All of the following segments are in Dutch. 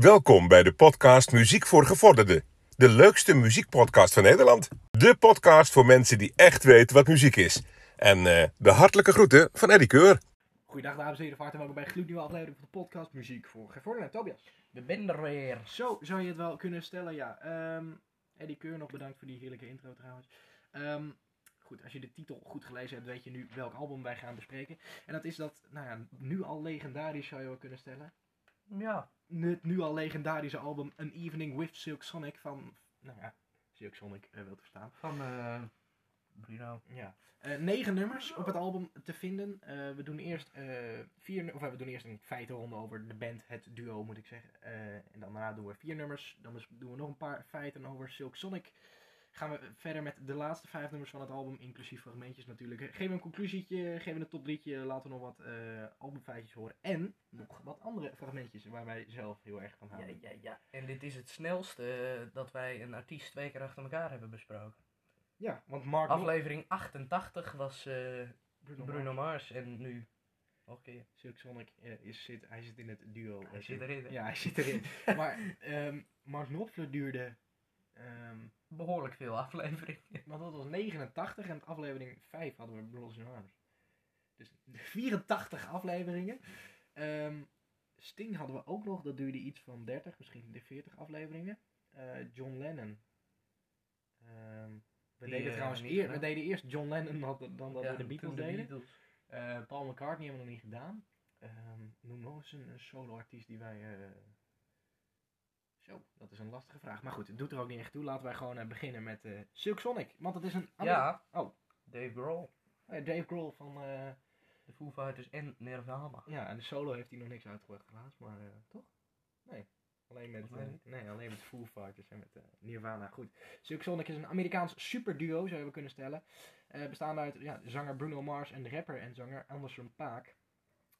Welkom bij de podcast Muziek voor Gevorderden. De leukste muziekpodcast van Nederland. De podcast voor mensen die echt weten wat muziek is. En eh, de hartelijke groeten van Eddie Keur. Goedendag dames en heren, van harte welkom bij een gloednieuwe aflevering van de podcast Muziek voor Gevorderden. Tobias, We zijn er weer. zo zou je het wel kunnen stellen, ja. Ehm Eddie Keur, nog bedankt voor die heerlijke intro trouwens. Ehm, goed, als je de titel goed gelezen hebt, weet je nu welk album wij gaan bespreken. En dat is dat, nou ja, nu al legendarisch zou je wel kunnen stellen. Ja. Het nu al legendarische album An Evening with Silk Sonic van, nou ja, Silk Sonic eh, wel te verstaan. Van eh Bruno. Ja. Eh, negen nummers op het album te vinden. We doen eerst vier, of we doen eerst een feitenronde over de band, het duo moet ik zeggen. En dan daarna doen we vier nummers. Dan doen we nog een paar feiten over Silk Sonic. Gaan we verder met de laatste vijf nummers van het album, inclusief fragmentjes natuurlijk. Geven we een conclusietje, geven we een top drietje, laten we nog wat eh albumfeitjes horen. En nog wat andere fragmentjes waar wij zelf heel erg van Ja, houden. ja, ja. En dit is het snelste eh, dat wij een artiest twee keer achter elkaar hebben besproken. Ja, want Mark Aflevering 88 was eh, Bruno, Bruno Mars en nu keer. Silk Sonic is, zit, hij zit in het duo. Hij zit erin. hè? Ja, hij zit erin. maar ehm Mark Knopfler duurde, ehm Behoorlijk veel afleveringen. want dat was 89 en aflevering 5 hadden we Bros in Arms. Dus 84 afleveringen. Ehm, Sting hadden we ook nog, dat duurde iets van 30, misschien de 40 afleveringen. Eh, John Lennon. Ehm, we, Die, deden eh, trouwens niet eer, we deden eerst John Lennon dan, dan dat Ja, we de Beatles de deden. Beatles. Eh, Paul McCartney hebben we nog niet gedaan. Noem nog eens een, een solo-artiest die wij. Zo, dat is een lastige vraag. Maar goed, het doet er ook niet echt toe. Laten wij gewoon eh, beginnen met eh Silk Sonic. Want het is een. Ja. Oh. Dave Grohl. Eh, Dave Grohl van. eh, De Foo Fighters en Nirvana. ja, en de solo heeft hij nog niks uitgebracht, helaas. Maar toch? Nee. Alleen met, nee, alleen met Foo Fighters en met Nirvana. Goed. Silk Sonic is een Amerikaans superduo, zou je kunnen stellen. Bestaande uit ja, zanger Bruno Mars en rapper en zanger Anderson Paak.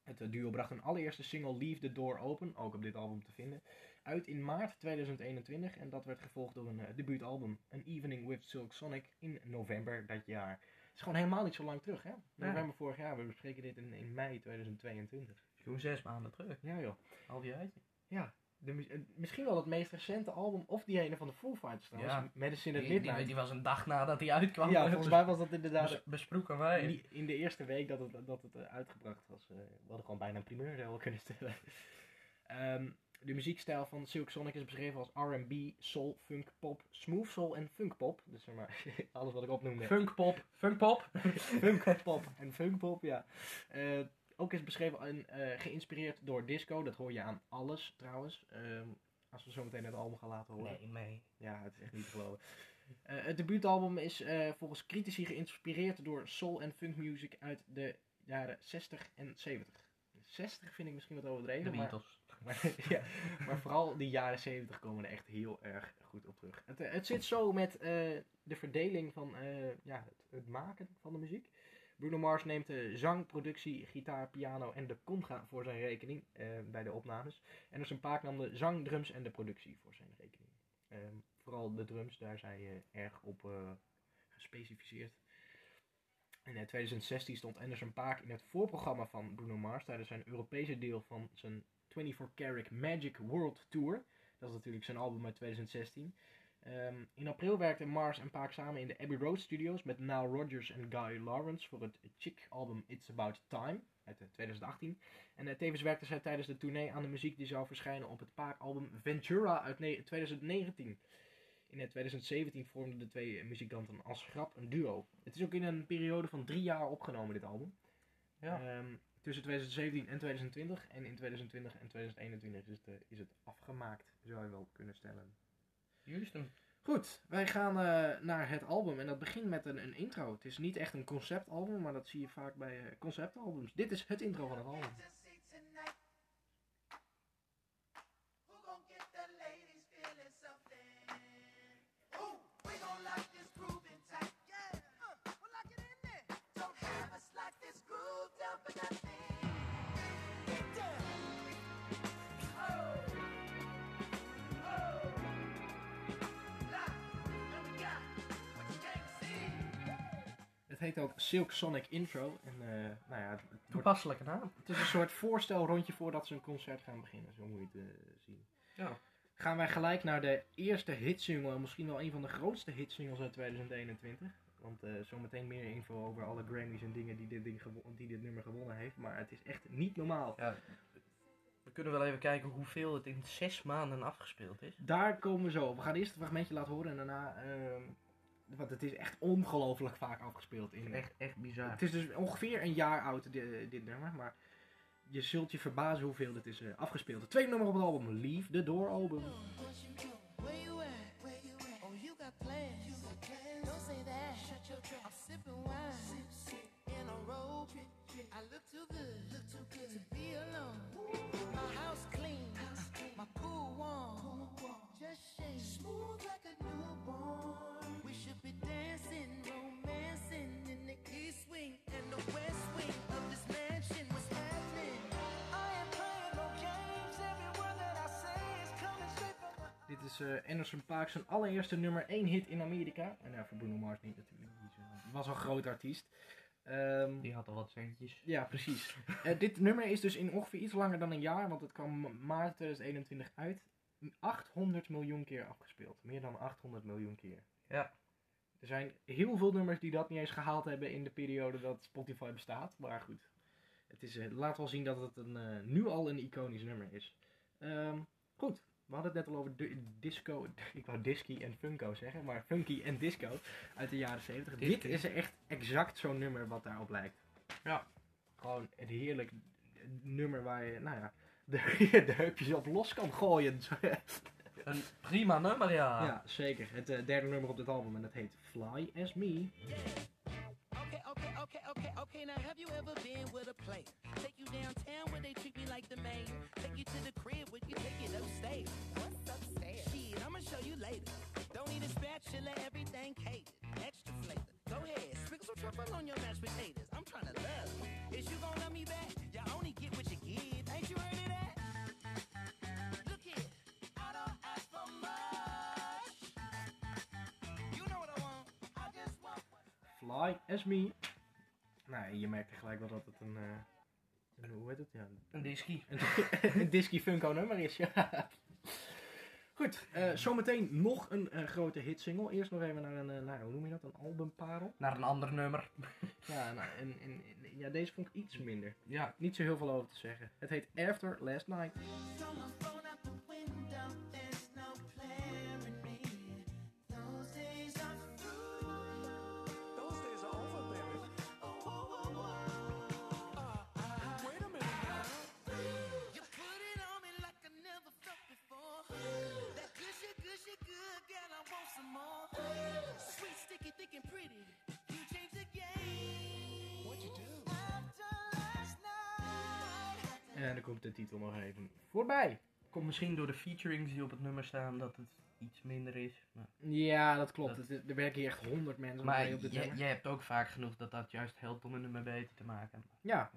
Het duo bracht hun allereerste single Leave the Door Open, ook op dit album te vinden, uit in maart 2021. En dat werd gevolgd door een eh, debuutalbum, An Evening with Silk Sonic, in november dat jaar. Het is gewoon helemaal niet zo lang terug, hè? November vorig jaar, we bespreken dit in, in mei 2022. Toen zes maanden terug. Ja joh. Half jaartje. Ja, de, eh, misschien wel het meest recente album, of die ene van de Foo Fighters trouwens, Ja. Medicine at Die, die, Midnight. die was een dag nadat hij uitkwam. ja, volgens mij was dat inderdaad Bes- besproken wij. in, in de eerste week dat het, dat het eh, uitgebracht was. we hadden gewoon bijna een primeur zou wel kunnen stellen. Ehm, de muziekstijl van Silk Sonic is beschreven als R&B, soul, funk, pop, smooth soul en funk pop. Dus zeg maar, alles wat ik opnoemde. Funkpop. Funkpop. funk pop en funk pop, ja. Eh, ook is beschreven en eh, geïnspireerd door disco. Dat hoor je aan alles trouwens. Ehm, als we zo meteen het album gaan laten horen. Nee, nee. Ja, het is echt niet te geloven. Eh, het debuutalbum is volgens critici geïnspireerd door soul en funk music uit de jaren 60 en 70. 60 vind ik misschien wat De overdreven, maar, Beatles. maar, ja, maar vooral die jaren 70 komen er echt heel erg goed op terug. Het, eh, het zit zo met eh, de verdeling van eh, ja, het, het maken van de muziek. Bruno Mars neemt de zang, productie, gitaar, piano en de conga voor zijn rekening bij de opnames. En dus een Paak nam de zang, drums en de productie voor zijn rekening. Ehm, vooral de drums, daar hij eh, erg op gespecificeerd. In eh, 2016 stond Anderson Paak in het voorprogramma van Bruno Mars tijdens zijn Europese deel van zijn 24 Karat Magic World Tour. Dat is natuurlijk zijn album uit 2016. Ehm, in april werkten Mars en Paak samen in de Abbey Road Studios met Nile Rodgers en Guy Lawrence voor het Chick album It's About Time uit eh, 2018. En eh, tevens werkten zij tijdens de tournee aan de muziek die zou verschijnen op het Paak-album Ventura uit ne- 2019. In eh, 2017 vormden de twee eh, muzikanten als grap een duo. Het is ook in een periode van drie jaar opgenomen, dit album. Ja. Ehm, tussen 2017 en 2020. En in 2020 en 2021 is het, eh, is het afgemaakt, zou je wel kunnen stellen. Juist hem. Goed, wij gaan eh, naar het album en dat begint met een, een intro. Het is niet echt een conceptalbum, maar dat zie je vaak bij eh, conceptalbums. Dit is het intro van het album. Heet ook Silk Sonic Intro. En eh, nou ja, het, het wordt- Toepasselijke naam. het is een soort voorstel rondje voordat ze een concert gaan beginnen. Zo moet je het eh, zien. Ja. gaan wij gelijk naar de eerste hitsingle. en Misschien wel een van de grootste hitsingles uit 2021. Want eh, zometeen meer info over alle Grammys en dingen die dit, ding die dit nummer gewonnen heeft. Maar het is echt niet normaal. Ja, we kunnen wel even kijken hoeveel het in zes maanden afgespeeld is. Daar komen we zo op. We gaan eerst een fragmentje laten horen en daarna... ehm, want het is echt ongelooflijk vaak afgespeeld. In, Echt, echt bizar. Het is dus ongeveer een jaar oud, di- dit, nummer. Maar je zult je verbazen hoeveel dit is eh, afgespeeld. Het tweede nummer op het album, Leave the Door? Oh, you got plans. You got plans. Don't say that. Shut your trap. I'm sipping wine. Sip, sip. In a robe. I look too good. Look too good to be alone. My house clean. My pool warm. Just shake. Smooth like Dit is eh, Anderson Paak zijn allereerste nummer 1 hit in Amerika. En ja, voor Bruno Mars niet natuurlijk. Die die was een groot artiest. Ehm, Die had al wat centjes. ja, precies. Eh, dit nummer is dus in ongeveer iets langer dan een jaar, want het kwam ma- maart 2021 uit. 800 miljoen keer afgespeeld. Meer dan 800 miljoen keer. Ja. Er zijn heel veel nummers die dat niet eens gehaald hebben in de periode dat Spotify bestaat. Maar goed, het is, eh, laat wel zien dat het een, nu al een iconisch nummer is. Ehm, goed, we hadden het net al over di- disco. Ik wou disky en funko zeggen, maar funky en disco uit de jaren 70. Dit is echt exact zo'n nummer wat daarop lijkt. Ja. Gewoon een heerlijk nummer waar je, nou ja, de, de heupjes op los kan gooien. Een prima nummer, ja. ja, zeker. Het eh, derde nummer op dit album en dat heet Fly As Me. Okay, okay, okay. Now, have you ever been with a player? Take you downtown where they treat me like the main. Take you to the crib where you take it upstairs. What's upstairs? Shit, I'ma show you later. Don't need a spatula, everything catered. Extra flavor. Go ahead, sprinkle some truffle on your mashed potatoes. I'm trying to love. Is you gonna love me back? You only get what you give. Ain't you heard of that? Look here, I don't ask for much. You know what I want. I just want. Fly As Me. Nou, je merkt gelijk wel dat het een, eh, een hoe heet het? Ja, Een disky. een, een disky funko nummer is, ja. Goed, eh, zometeen nog een eh, grote hitsingle. Eerst nog even naar een, eh, nou, hoe noem je dat? Een albumparel. Naar een ander nummer. Ja, nou, en, en, en- ja, deze vond ik iets minder. Ja. Niet zo heel veel over te zeggen. Het heet After Last Night. Pretty. You changed the game. What'd you do? After last night. En dan komt de titel nog even voorbij. Komt misschien door de featurings die op het nummer staan dat het iets minder is. Maar, Ja, dat klopt. Dat- er werken hier echt honderd mensen maar mee op dit nummer. je hebt ook vaak genoeg dat dat juist helpt om een nummer beter te maken. Ja.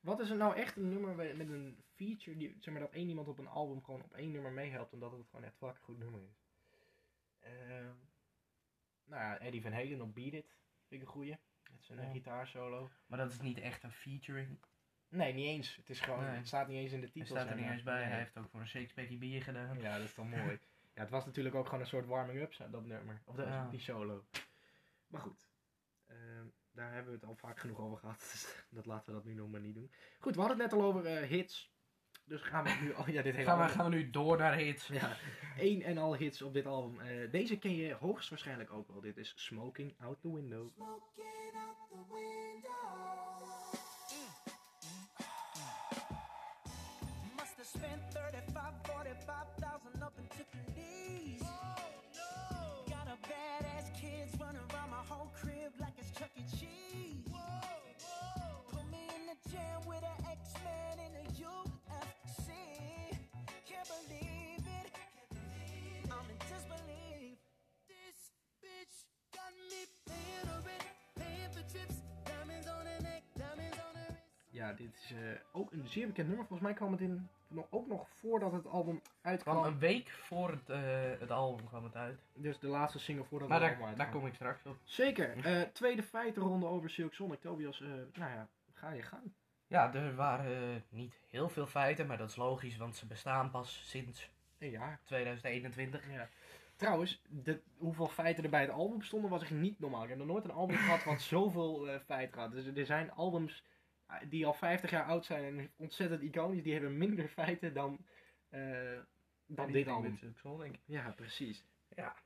Wat is er nou echt een nummer met een feature, die, zeg maar dat één iemand op een album gewoon op één nummer meehelpt en dat het gewoon echt vaak een goed nummer is? Ehm, nou ja, Eddie Van Halen op Beat It, vind ik een goeie. Met zijn eh, Ja. gitaarsolo. Maar dat is niet echt een featuring. Nee, niet eens. Het is gewoon, Nee. het staat niet eens in de Hij titel. staat er niet eens bij. Nee. Hij heeft ook voor een sixpackje bier gedaan. Ja, dat is dan mooi. Ja, het was natuurlijk ook gewoon een soort warming-up, dat nummer. Of dat, Ja. die solo. Maar goed. Ehm, daar hebben we het al vaak genoeg over gehad. Dus dat laten we dat nu nog maar niet doen. Goed, we hadden het net al over eh, hits. Dus gaan we nu... Oh ja, dit hele Gaan we, album- gaan we nu door naar hits. Ja, één en al hits op dit album. Eh, deze ken je hoogstwaarschijnlijk ook wel. Dit is Smoking Out the Window. Smoking out the window. Must have spent 35, 45,000 up in Tiffany's. Got a badass kids running around my whole crib like it's Chuck E. Cheese. Put me in the jam with an X-Man in the UFC. Ja, dit is eh, ook een zeer bekend nummer. Volgens mij kwam het in, ook nog voordat het album uitkwam. Kwam een week voor het, eh, het album kwam het uit. Dus de laatste single voordat Maar het album daar, uitkwam. daar kom ik straks op. Zeker. Eh, tweede feitenronde over Silk Sonic. Tobias, nou ja, ga je gang. Ja, er waren niet heel veel feiten, maar dat is logisch, want ze bestaan pas sinds Een jaar. 2021. Ja. Trouwens, de, hoeveel feiten er bij het album stonden was echt niet normaal. Ik heb nog nooit een album gehad wat zoveel feiten had. Dus er zijn albums die al 50 jaar oud zijn en ontzettend iconisch. Die hebben minder feiten dan, eh, dan dit album. Zo, denk ik. Ja, precies. Ja.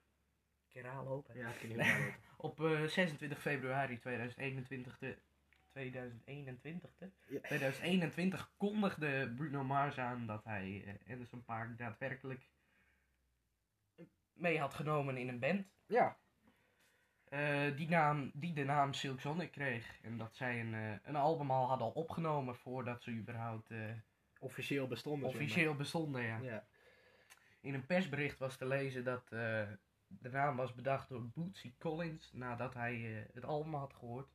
Keer lopen. Ja, weten. Op eh, 26 februari 2021, de, 2021, de, Ja. 2021 kondigde Bruno Mars aan dat hij eh, Anderson Paak daadwerkelijk mee had genomen in een band. Ja, eh, die, naam, die de naam Silk Sonic kreeg. En dat zij een, eh, een album al hadden opgenomen voordat ze überhaupt eh, officieel bestonden. officieel bestonden. Ja. Ja. In een persbericht was te lezen dat de naam was bedacht door Bootsy Collins nadat hij het album had gehoord.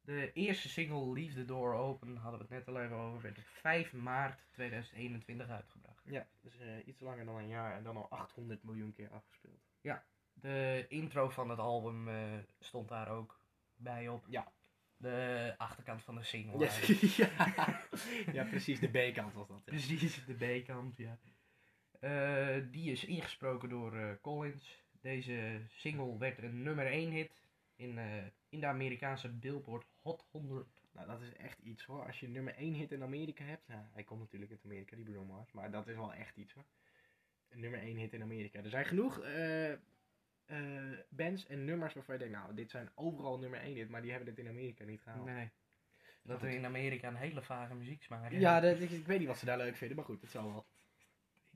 De eerste single Leave the Door Open, hadden we het net al even over, werd op 5 maart 2021 uitgebracht. ja, dus iets langer dan een jaar en dan al 800 miljoen keer afgespeeld. De intro van het album eh, stond daar ook bij op. Ja. De achterkant van de single. Ja, ja. ja, precies, de B-kant was dat. ja. Precies, de B-kant, ja. Eh, die is ingesproken door eh, Collins. Deze single werd een nummer 1 hit in, in de Amerikaanse Billboard Hot 100. Nou, dat is echt iets hoor. Als je nummer 1 hit in Amerika hebt. Nou, hij komt natuurlijk uit Amerika, die Bruno Mars. Maar dat is wel echt iets hoor. Een nummer 1 hit in Amerika. Er zijn genoeg eh, eh, bands en nummers waarvan je denkt, nou, dit zijn overal nummer 1 hit. Maar die hebben dit in Amerika niet gehaald. Nee. Dat er in Amerika een hele vage muzieksmaak hebben. Ja, dat, ik, ik weet niet wat ze daar leuk vinden, maar goed, het zal wel.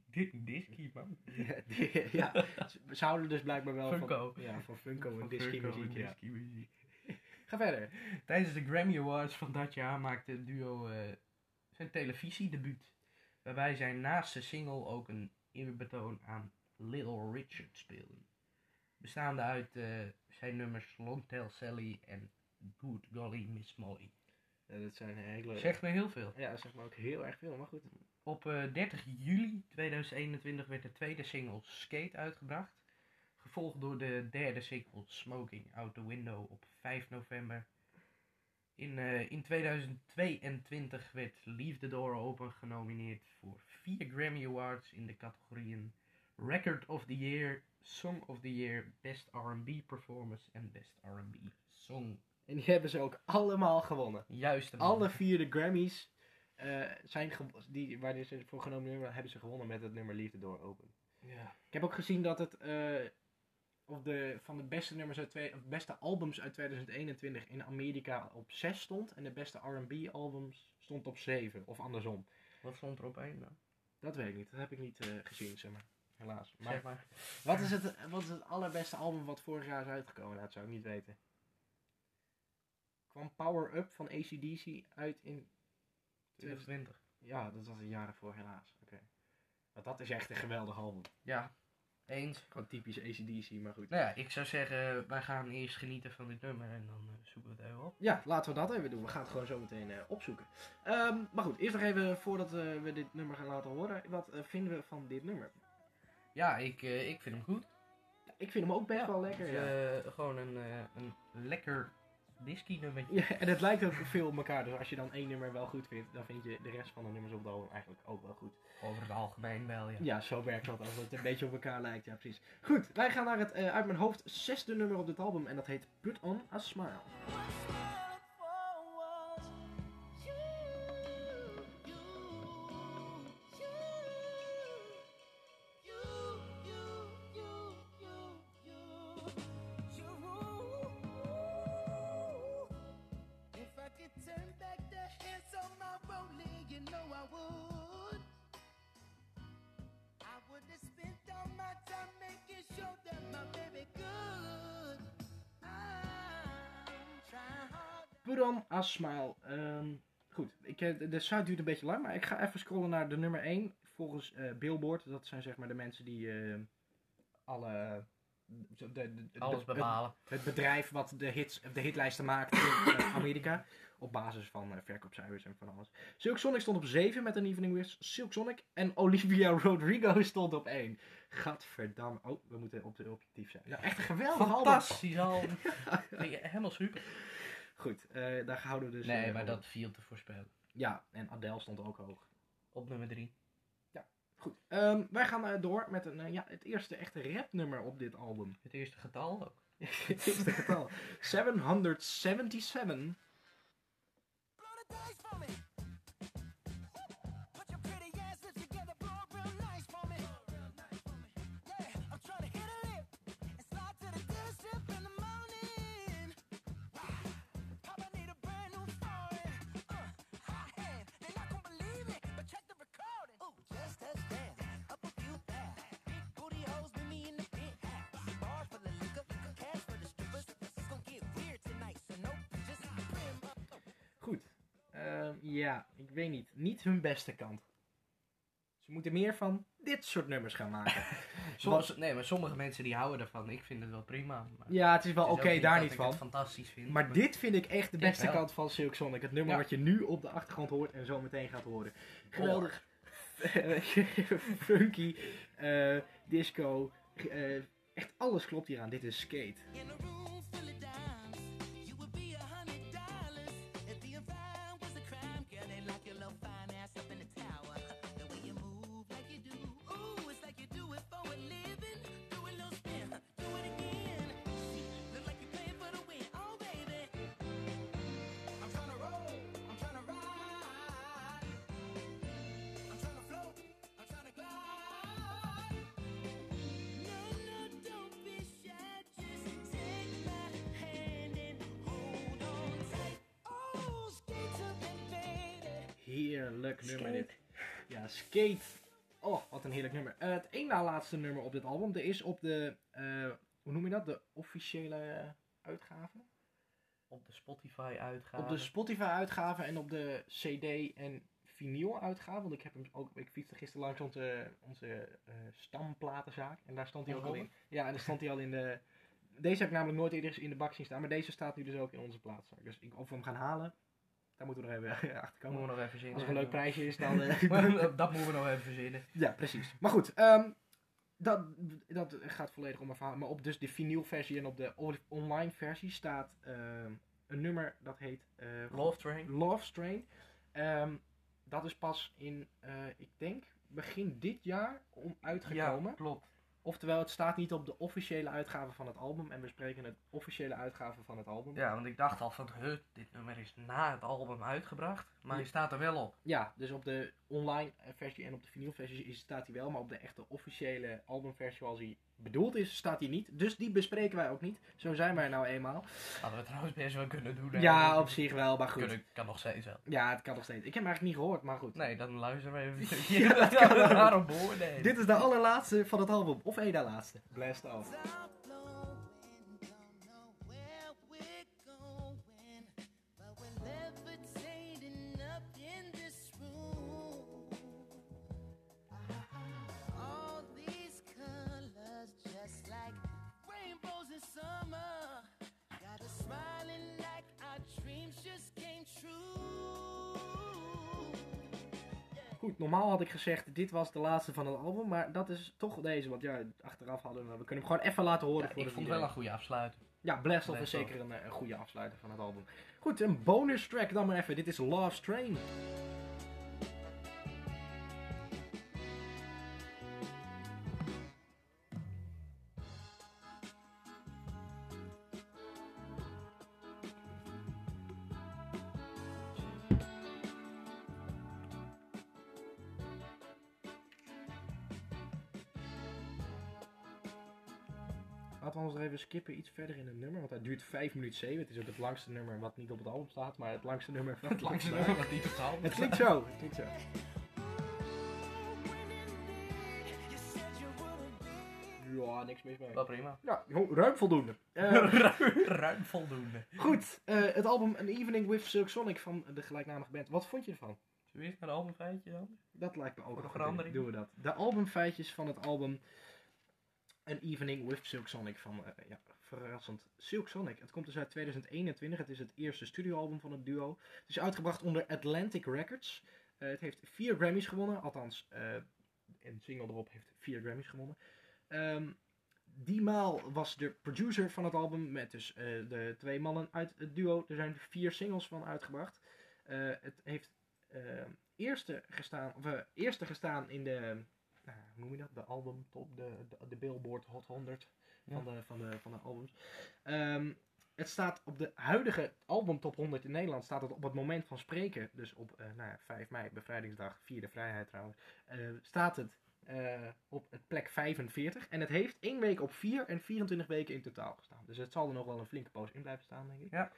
Dit disky, man. Ja, die- ja, ze- houden dus blijkbaar wel Funko. van... Ja, van Funko en Van disky muziek, en ja. disky muziek. Ga verder. Tijdens de Grammy Awards van dat jaar maakte het duo eh, zijn televisiedebuut. Waarbij zij naast de single ook een eerbetoon aan Little Richard speelden. Bestaande uit eh, zijn nummers Long Tell Sally en Good Golly Miss Molly. Ja, dat zijn hele... Zegt me heel veel. Ja, zeg maar ook heel erg veel, maar goed. Op eh, 30 juli 2021 werd de tweede single Skate uitgebracht. Gevolgd door de derde single Smoking Out the Window op 5 november. In, eh, in 2022 werd Leave the Door Open genomineerd voor vier Grammy Awards in de categorieën Record of the Year, Song of the Year, Best R&B Performance en Best R&B Song. En die hebben ze ook allemaal gewonnen. Juist. Alle vier de Grammys eh, zijn die, waar ze voor genomineerd waren, hebben ze gewonnen met het nummer Liefde Door Open. Ja. Ik heb ook gezien dat het eh, op de, van de beste, nummers uit twee, beste albums uit 2021 in Amerika op 6 stond. En de beste R&B albums stond op 7. Of andersom. Wat stond er op één dan? Dat weet ik niet. Dat heb ik niet eh, gezien, zeg maar. Helaas. Maar Zeg maar. wat is, het, wat is het allerbeste album wat vorig jaar is uitgekomen? Dat zou ik niet weten. Kwam Power Up van ACDC uit in 2020. Ja, dat was een jaar ervoor helaas. Oké. Maar dat is echt een geweldig album. Ja, eens. Gewoon typisch ACDC, maar goed. Nou ja, ik zou zeggen, wij gaan eerst genieten van dit nummer en dan eh, zoeken we het even op. Ja, laten we dat even doen. We gaan het gewoon zo meteen eh, opzoeken. Ehm, maar goed, eerst nog even voordat eh, we dit nummer gaan laten horen. Wat eh, vinden we van dit nummer? Ja, ik, eh, ik vind hem goed. Ik vind hem ook best wel lekker. Het Ja. is, eh, gewoon een, eh, een lekker whisky nummertje. ja, en het lijkt ook veel op elkaar. Dus als je dan één nummer wel goed vindt, dan vind je de rest van de nummers op de album eigenlijk ook wel goed. Over het algemeen wel, ja. Ja, zo werkt dat als het een beetje op elkaar lijkt. Ja, precies. Goed, wij gaan naar het uit mijn hoofd zesde nummer op dit album. En dat heet Put On A Smile. Hard. Put On A Smile. Ehm, goed, ik, eh, de, site duurt een beetje lang, maar ik ga even scrollen naar de nummer 1. Volgens eh, Billboard, dat zijn zeg maar de mensen die eh, alle... De, de, de- Alles bepalen. Het, het bedrijf wat de, hits, de hitlijsten maakt in Amerika. Op basis van eh, verkoopcijfers en van alles. Silk Sonic stond op 7 met een Evening Wish. Silk Sonic en Olivia Rodrigo stond op 1. Gadverdamme. Oh, we moeten op de objectief zijn. Nou, echt geweldig. Fantastisch al. Je Helemaal super. Goed, eh, daar houden we dus... Nee, eh, maar op. dat viel te voorspellen. Ja, en Adele stond ook hoog. Op nummer 3. Goed, ehm, wij gaan eh, door met een, ja, het eerste echte rapnummer op dit album. Het eerste getal ook. het eerste getal. 777. Blow the dice for me. Ja, ik weet niet. Niet hun beste kant. Ze moeten meer van dit soort nummers gaan maken. Soms, nee, maar sommige mensen die houden ervan. Ik vind het wel prima. Maar ja, het is wel oké, daar dat niet ik van. het fantastisch vind. Maar dit vind ik echt de beste kant van Silk Sonic. Het nummer Ja. wat je nu op de achtergrond hoort en zo meteen gaat horen. Geweldig. Funky, eh, disco. eh, echt alles klopt hier aan. Dit is skate. Heerlijk nummer dit. Ja, skate. Oh, wat een heerlijk nummer. Eh, het één na laatste nummer op dit album. Er is op de, eh, hoe noem je dat? De officiële uitgave? Op de Spotify uitgaan. Op de Spotify uitgave en op de CD en vinyl uitgave. Want ik heb hem ook, ik fietste gisteren langs onze, onze eh, stamplatenzaak. En daar stond hij ook al in. Ja, en daar stond hij al in de... Deze heb ik namelijk nooit eerder in de bak zien staan. Maar deze staat nu dus ook in onze plaatszak. Dus ik, of we hem gaan halen, daar moeten we nog even achter Dat komen. moeten we nog even zien. Als er een leuk prijsje is, dan... eh, dat moeten we nog even verzinnen. ja, precies. Maar goed, ehm, dat, dat gaat volledig om mijn verhaal. Maar op dus de vinylversie en op de online versie staat ehm, een nummer dat heet eh, Love Train. Love Strain. Ehm, dat is pas in, eh, ik denk, begin dit jaar om uitgekomen. Ja, klopt. Oftewel, het staat niet op de officiële uitgave van het album. En we spreken het officiële uitgave van het album. Ja, want ik dacht al van, huh, dit nummer is na het album uitgebracht. Maar Ja. hij staat er wel op. Ja, dus op de online versie en op de vinylversie staat hij wel, maar op de echte officiële albumversie zoals hij bedoeld is, staat hij niet. Dus die bespreken wij ook niet. Zo zijn wij nou eenmaal. Hadden we trouwens best wel kunnen doen. hè. Ja, op zich wel, maar goed. Kunnen, kan nog steeds wel. Ja, het kan nog steeds. Ik heb hem eigenlijk niet gehoord, maar goed. Nee, dan luisteren we even. een Ja, stukje. dat kan ook. Daarom beoordelen. Dit is de allerlaatste van het album, of één na laatste. Blast off. Goed, normaal had ik gezegd, dit was de laatste van het album, maar dat is toch deze, want ja, achteraf hadden we, we kunnen hem gewoon even laten horen. Ja, voordat ik vond iedereen- wel een goede afsluiting. Ja, Blast Off is zeker een, eh, een goede afsluiter van het album. Goed, een bonus track dan maar even. Dit is Love Train. Skippen iets verder in het nummer, want het duurt 5 minuten 7. Het is ook het langste nummer wat niet op het album staat, maar het langste nummer van Het langste nummer wat niet op het album Het klinkt zo, het klinkt zo. Ja, niks mis mee. Wel prima. Ja, ruim voldoende. Eh, Ruim, ruim voldoende. goed, eh, het album An Evening with Silk Sonic van de gelijknamige band. Wat vond je ervan? Zullen we eerst naar de albumfeitje dan? Dat lijkt me ook Voor de een verandering. Doen we dat. De albumfeitjes van het album An Evening with Silk Sonic van, eh, ja, verrassend, Silk Sonic. Het komt dus uit 2021. Het is het eerste studioalbum van het duo. Het is uitgebracht onder Atlantic Records. Eh, het heeft vier Grammys gewonnen. Althans, eh, een single erop heeft vier Grammys gewonnen. Ehm die maal was de producer van het album met dus de twee mannen uit het duo. Er zijn vier singles van uitgebracht. Het heeft eerste gestaan, of, eerste gestaan in de nou, hoe noem je dat? De albumtop, de, de, de Billboard Hot 100 Ja. van, de, van, de, van de albums. Ehm, het staat op de huidige albumtop 100 in Nederland, staat het op het moment van spreken, dus op eh, nou ja, 5 mei, bevrijdingsdag, vierde vrijheid trouwens, eh, staat het eh, op het plek 45. En het heeft één week op 4 en 24 weken in totaal gestaan. Dus het zal er nog wel een flinke poos in blijven staan, denk ik. Ja.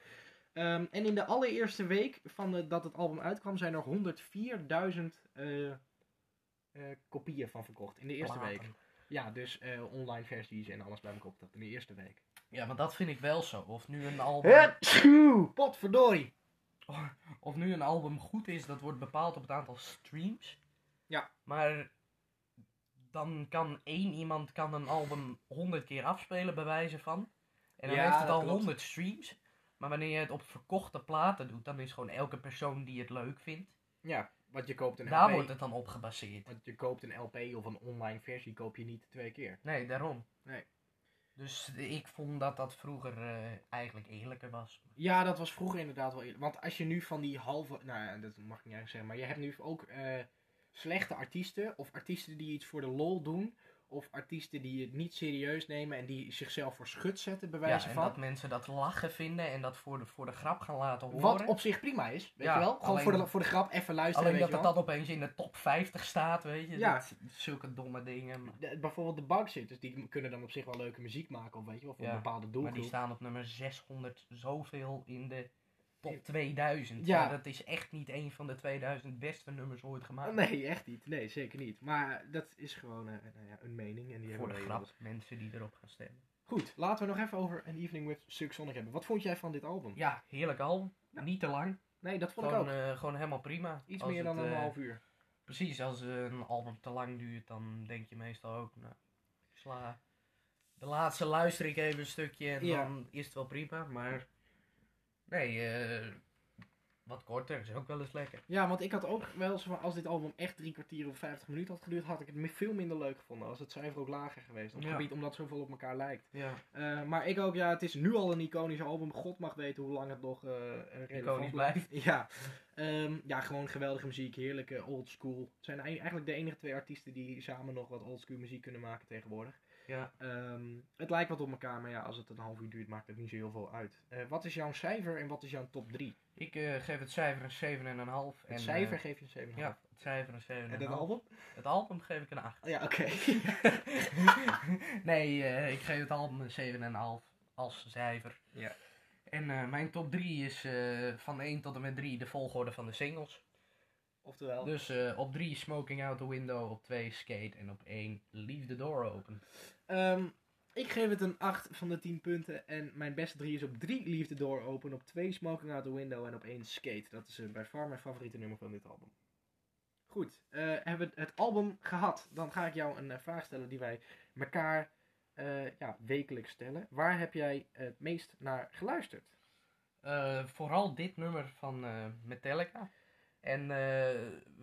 Ehm, en in de allereerste week van de, dat het album uitkwam, zijn er 104.000 eh, eh, kopieën van verkocht. In de eerste Platen. week. Ja, dus eh, online versies en alles bij elkaar in de eerste week. Ja, maar dat vind ik wel zo. Of nu een album! Potverdorie! of nu een album goed is, dat wordt bepaald op het aantal streams. Ja. Maar dan kan één iemand kan een album honderd keer afspelen, bij wijze van. En dan Ja, heeft het al. 100 streams. Maar wanneer je het op verkochte platen doet, dan is gewoon elke persoon die het leuk vindt. Ja, want je koopt een Daar LP. wordt het dan op gebaseerd. Want je koopt een LP of een online versie, koop je niet twee keer. Nee, daarom. Nee. Dus ik vond dat dat vroeger eh, eigenlijk eerlijker was. Ja, dat was vroeger inderdaad wel eerlijk. Want als je nu van die halve... Nou dat mag ik niet eigenlijk zeggen. Maar je hebt nu ook eh, slechte artiesten. Of artiesten die iets voor de lol doen. Of artiesten die het niet serieus nemen. En die zichzelf voor schut zetten, bij Ja, wijze en van. dat mensen dat lachen vinden en dat voor de, voor de grap gaan laten horen. Wat op zich prima is, weet Ja, je wel? Gewoon alleen- voor, de, voor de grap even luisteren, Alleen weet dat je het wel. dan opeens in de top 50 staat, weet je. Ja. Dat, zulke domme dingen. Maar, De- bijvoorbeeld de bugzitters, die kunnen dan op zich wel leuke muziek maken, of weet je wel, voor Ja, een bepaalde maar doelgroep. die staan op nummer 600 zoveel in de top 2000. Ja. Ja. dat is echt niet een van de 2000 beste nummers ooit gemaakt. Nee, echt niet. Nee, zeker niet. Maar dat is gewoon eh, nou ja, een mening. En die Voor de hebben we grap, mensen die erop gaan stemmen. Goed, laten we nog even over An Evening with Silk Sonic hebben. Wat vond jij van dit album? Ja, heerlijk album. Ja. Niet te lang. Nee, dat vond Gewoon, ik ook. eh, gewoon helemaal prima. Iets Als meer het, dan een eh, half uur. Precies, als een album te lang duurt, dan denk je meestal ook, nou, sla de laatste luister ik even een stukje en Ja. dan is het wel prima. Maar nee, eh, wat korter is ook wel eens lekker. Ja, want ik had ook wel van, als dit album echt drie kwartier of vijftig minuten had geduurd, had ik het veel minder leuk gevonden. Als het cijfer ook lager geweest. Op Ja. gebied omdat het zoveel op elkaar lijkt. Ja, Eh, maar ik ook, ja, het is nu al een iconisch album. God mag weten hoe lang het nog relevant Iconisch blijft. Ja. Ehm, ja, gewoon geweldige muziek, heerlijke old school. Het zijn ei- eigenlijk de enige twee artiesten die samen nog wat old school muziek kunnen maken tegenwoordig. Ja. Ehm, het lijkt wat op elkaar, maar ja, als het een half uur duurt, maakt het niet zo heel veel uit. Eh, wat is jouw cijfer en wat is jouw top 3? Ik eh, geef het cijfer een 7,5. Het en, cijfer eh, geef je een 7,5. ja, het cijfer een 7,5. En het album? Het album geef ik een 8. Oh, ja, oké. nee, eh, ik geef het album een 7,5 als cijfer. Ja. En mijn top 3 is van 1 tot en met 3 de volgorde van de singles. Oftewel. Dus eh, op 3 Smoking Out the Window, op 2 Skate en op 1 Leave the Door Open. Ehm, ik geef het een 8 van de 10 punten. En mijn beste 3 is op 3 Leave the Door Open, op 2 Smoking Out the Window en op 1 Skate. Dat is eh, bij far mijn favoriete nummer van dit album. Goed, eh, hebben we het album gehad. Dan ga ik jou een vraag stellen die wij elkaar ja, wekelijks stellen. Waar heb jij het meest naar geluisterd? Vooral dit nummer van Metallica. En eh,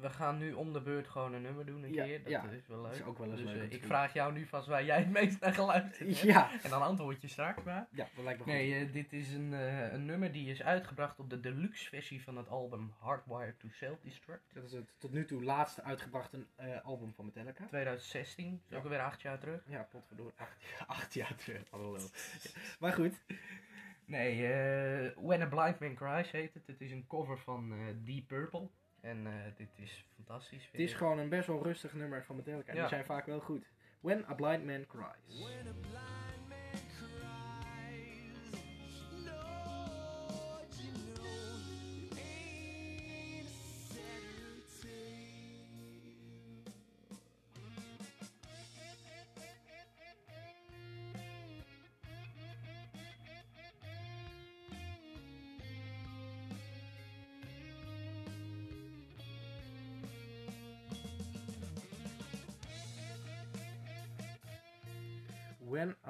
we gaan nu om de beurt gewoon een nummer doen een Ja, keer. Dat ja. is wel leuk. is ook wel eens dus, leuk eh, ik vraag jou nu vast waar jij het meest naar geluisterd hebt. Ja, En dan antwoord je straks maar. ja dat lijkt me goed. Nee, eh, dit is een, een nummer die is uitgebracht op de deluxe versie van het album Hardwired to Self-Destruct. Dat is het tot nu toe laatste uitgebrachte album van Metallica. 2016, is Ja. ook alweer acht jaar terug. Ja, potverdorie. Acht, acht jaar terug. Hallo. Maar goed. Nee, eh, When a Blind Man Cries heet het. Het is een cover van eh, Deep Purple. En eh, dit is fantastisch. Het is ik. gewoon een best wel rustig nummer van Metallica. en Ja. Die zijn vaak wel goed. When a Blind Man Cries.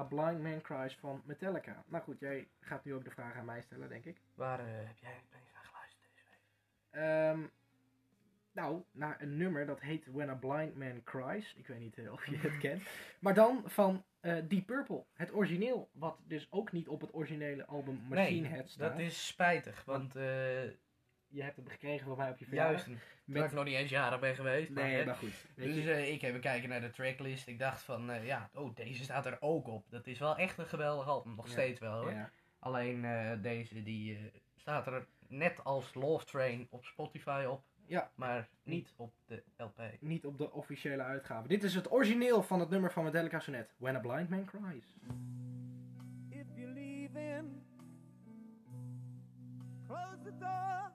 A Blind Man Cries van Metallica. Nou goed, jij gaat nu ook de vraag aan mij stellen, denk ik. Waar eh, heb jij het meest naar geluisterd deze week? Ehm, nou, naar een nummer dat heet When a Blind Man Cries. Ik weet niet eh, of je het kent. Maar dan van eh Deep Purple. Het origineel, wat dus ook niet op het originele album Machine Head staat. dat is spijtig. Want eh, je hebt hem gekregen van mij op je verjaardag. Juist, terwijl ik nog niet eens jaren ben geweest. maar, Nee, hè. maar goed. Dus je, eh, ik heb kijken naar de tracklist. Ik dacht van, eh, ja, oh, deze staat er ook op. Dat is wel echt een geweldig album. Nog Ja. steeds wel hoor. ja. Alleen eh, deze die staat er net als Love Train op Spotify op. Ja. Maar niet op de LP. Niet op de officiële uitgave. Dit is het origineel van het nummer van Metallica Sonnet. When a Blind Man Cries. If you're leaving, close the door.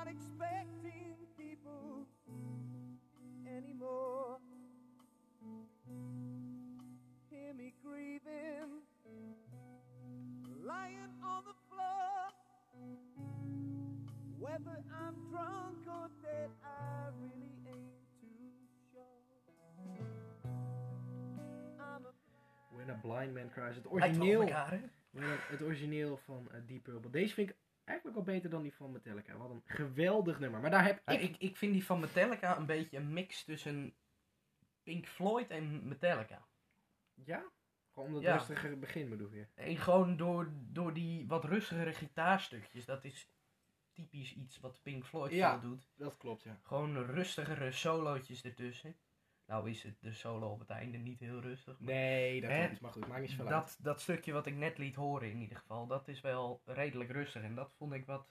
I'm not expecting people anymore. Hear me grieving, lying on the floor. Whether I'm drunk or dead, I really ain't too sure. I'm a When a Blind Man Cries. Het Lijkt wel op origineel, elkaar, hè? het origineel van eh, Deep Purple. Deze vind ik eigenlijk wel beter dan die van Metallica. Wat een geweldig nummer. Maar daar heb ik... ik, ik vind die van Metallica een beetje een mix tussen Pink Floyd en Metallica. Ja? Gewoon omdat Ja. rustige begin bedoel je. En gewoon door, door die wat rustigere gitaarstukjes. Dat is typisch iets wat Pink Floyd Ja. veel doet. Dat klopt, ja. Gewoon rustigere solootjes ertussen. Nou is het de solo op het einde niet heel rustig. maar Nee, dat. Maar goed, maakt niet uit. dat, dat stukje wat ik net liet horen in ieder geval, dat is wel redelijk rustig. En dat vond ik wat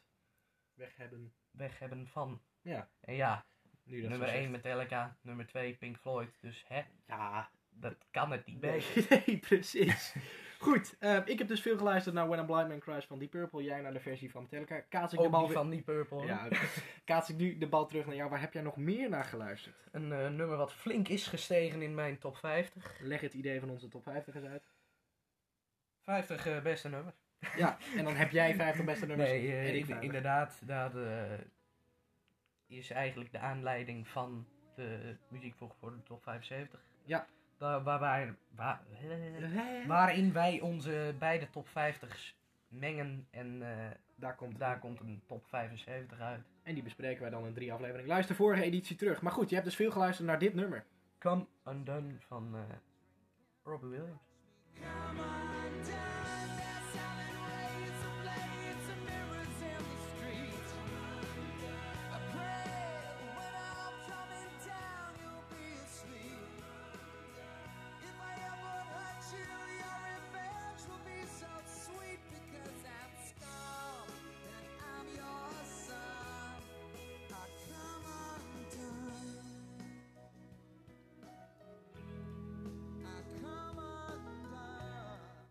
Weg hebben. weg hebben van. Ja. En ja, nummer zo 1 zegt. Metallica, nummer 2 Pink Floyd. Dus hè, Ja, dat kan het niet nee, precies. Goed, eh, ik heb dus veel geluisterd naar When a Blind Man Cries van Deep Purple. Jij naar de versie van Metallica. Kaats ik de bal van die Purple. Ja, kaats ik nu de bal terug naar jou. Waar heb jij nog meer naar geluisterd? Een eh, nummer wat flink is gestegen in mijn top 50. Leg het idee van onze top 50 eens uit. 50 eh, beste nummers. Ja, en dan heb jij 50 beste nummers. Nee, eh, en ik in- 50. inderdaad, dat is eigenlijk de aanleiding van de muziek voor, voor de top 75. Ja. Waar waar, waarin wij onze beide top 50's mengen en eh, Daar komt daar komt een top 75 uit. En die bespreken wij dan in drie afleveringen. Luister vorige editie terug. Maar goed, je hebt dus veel geluisterd naar dit nummer. Come Undone van eh, Robbie Williams.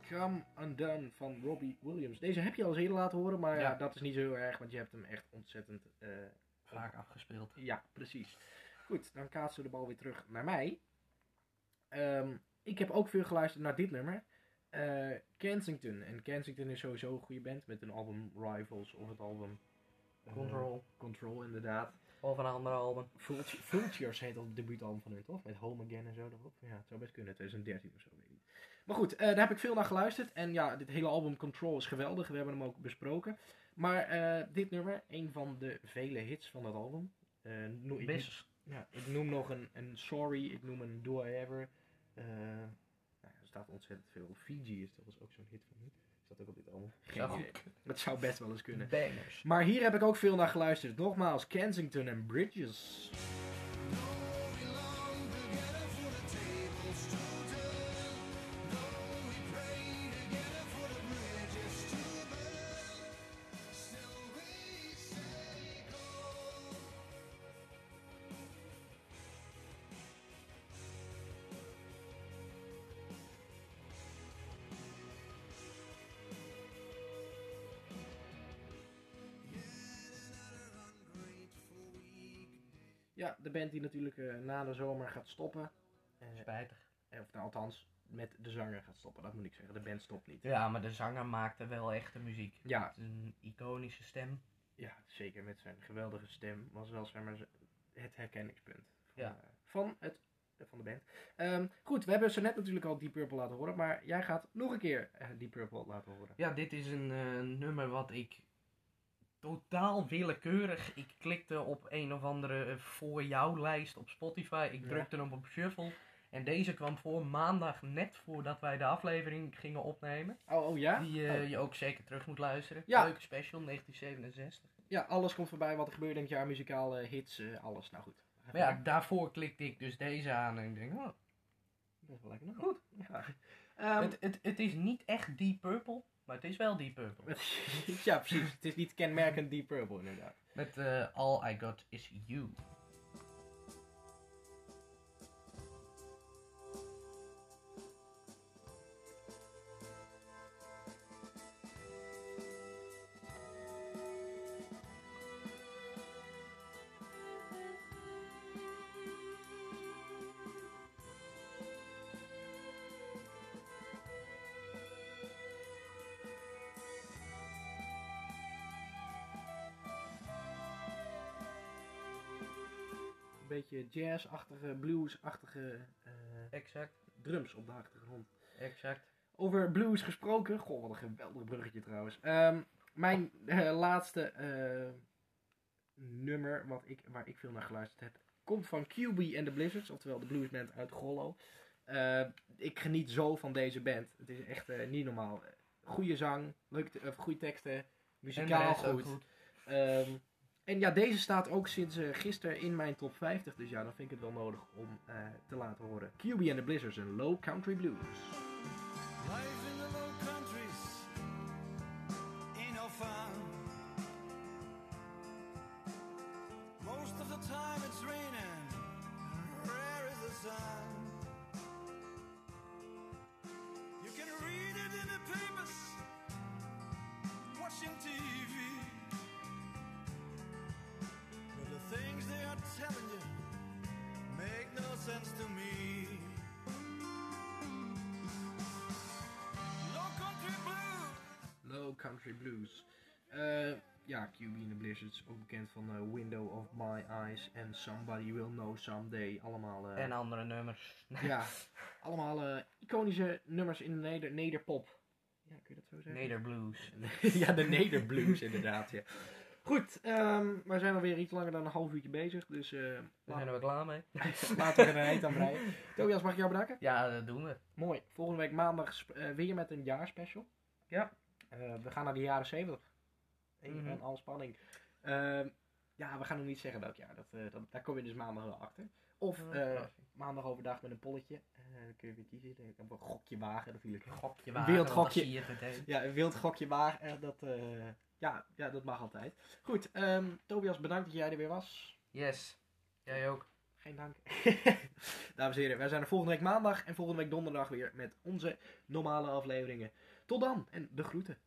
Come Undone van Robbie Williams. Deze heb je al eens eerder laten horen, maar ja. Dat is niet zo heel erg, want je hebt hem echt ontzettend... eh, Vaak afgespeeld. ja, precies. Goed, dan kaatsen we de bal weer terug naar mij. Ehm, ik heb ook veel geluisterd naar dit nummer. Eh, Kensington. En Kensington is sowieso een goede band met een album Rivals of het album... eh, Control. Control, inderdaad. Of een andere album. Vultu- Vultures heet al het debuutalbum van hun, toch? Met Home Again en zo erop. Ja, het zou best kunnen, 2013 of zo, weet niet. Maar goed, eh, daar heb ik veel naar geluisterd. En ja, dit hele album Control is geweldig. We hebben hem ook besproken. Maar eh, dit nummer, een van de vele hits van dat album. Eh, Best. ja, ik noem nog een, een Sorry, ik noem een Do I Ever. Eh, nou, er staat ontzettend veel. Fiji is trouwens ook zo'n hit van. Is dat ook op dit album? Geen Zou idee. Dat zou best wel eens kunnen. Bangers. Maar hier heb ik ook veel naar geluisterd. Nogmaals, Kensington en Bridges. Ja, de band die natuurlijk eh, na de zomer gaat stoppen. Eh, Spijtig. eh, of nou, althans, met de zanger gaat stoppen. Dat moet ik zeggen. De band stopt niet. Ja, maar de zanger maakte wel echte muziek. Ja, is een iconische stem. ja zeker met zijn geweldige stem. Was wel zeg maar, het herkenningspunt van, Ja. van, het, van de band. Ehm, goed, we hebben ze net natuurlijk al Deep Purple laten horen. Maar jij gaat nog een keer Deep Purple laten horen. Ja, dit is een nummer wat ik totaal willekeurig. Ik klikte op een of andere eh, voor jou lijst op Spotify. Ik Ja. drukte hem op shuffle. En deze kwam voor maandag net voordat wij de aflevering gingen opnemen. Oh, oh ja? Die eh, Oh. je ook zeker terug moet luisteren. Ja. Leuke special, 1967. Ja, alles komt voorbij wat er gebeurde in het jaar. Muzikale hits, eh, alles. Nou goed. Maar ja, daarvoor klikte ik dus deze aan en ik denk, oh, Dat is wel lekker. Nou, goed. Ja. Het, het, het is niet echt Deep Purple, maar het is wel Deep Purple. ja, precies. Het is niet kenmerkend Deep Purple inderdaad. Met eh, All I Got Is You. Jazz-achtige, blues-achtige eh, Exact, drums op de achtergrond. exact. Over blues gesproken. Goh, wat een geweldig bruggetje trouwens. Ehm, mijn eh, laatste eh, nummer wat ik, waar ik veel naar geluisterd heb, komt van QB and the Blizzards, oftewel de bluesband uit Gollo. Eh, ik geniet zo van deze band. Het is echt niet normaal. Goede zang, leuke goede teksten, muzikaal goed. goed. Ehm, en ja, deze staat ook sinds eh, gisteren in mijn top 50. Dus ja, dan vind ik het wel nodig om eh, te laten horen. QB and the Blizzards en Low Country Blues. Life in the low countries ain't no fun. Most of the time it's raining, rare is the sun. You can read it in the papers, watching TV. Telling you make no sense to me. Low country blues. Low Country Blues. Eh, ja, QB and the Blizzards, ook bekend van eh, Window of My Eyes en Somebody Will Know Someday. Allemaal, eh, En andere nummers. ja, allemaal eh, iconische nummers in de neder nederpop. Ja, kun je dat zo zeggen? Nederblues. ja, de nederblues inderdaad, ja. Goed, ehm, we zijn alweer iets langer dan een half uurtje bezig, dus eh, laten, zijn we klaar mee. laten we er een eind aan breien. Tobias, mag ik jou bedanken? Ja, dat doen we. Mooi. Volgende week maandag eh, weer met een jaarspecial. Ja. Eh, we gaan naar de jaren 70. Een Mhm. en al spanning. Ehm, ja, we gaan nog niet zeggen welk jaar. Dat, dat, daar kom je dus maandag wel achter. Of maandag overdag met een polletje. Dan kun je weer kiezen. Dan kan een gokje wagen natuurlijk. Gokje Een wagen, wild want dan gokje. Ja, een wild gokje wagen. dat, ja, ja, dat mag altijd. Goed, ehm, Tobias, bedankt dat jij er weer was. Yes. Jij ook. Geen dank. Dames en heren, wij zijn er volgende week maandag en volgende week donderdag weer met onze normale afleveringen. Tot dan en de groeten.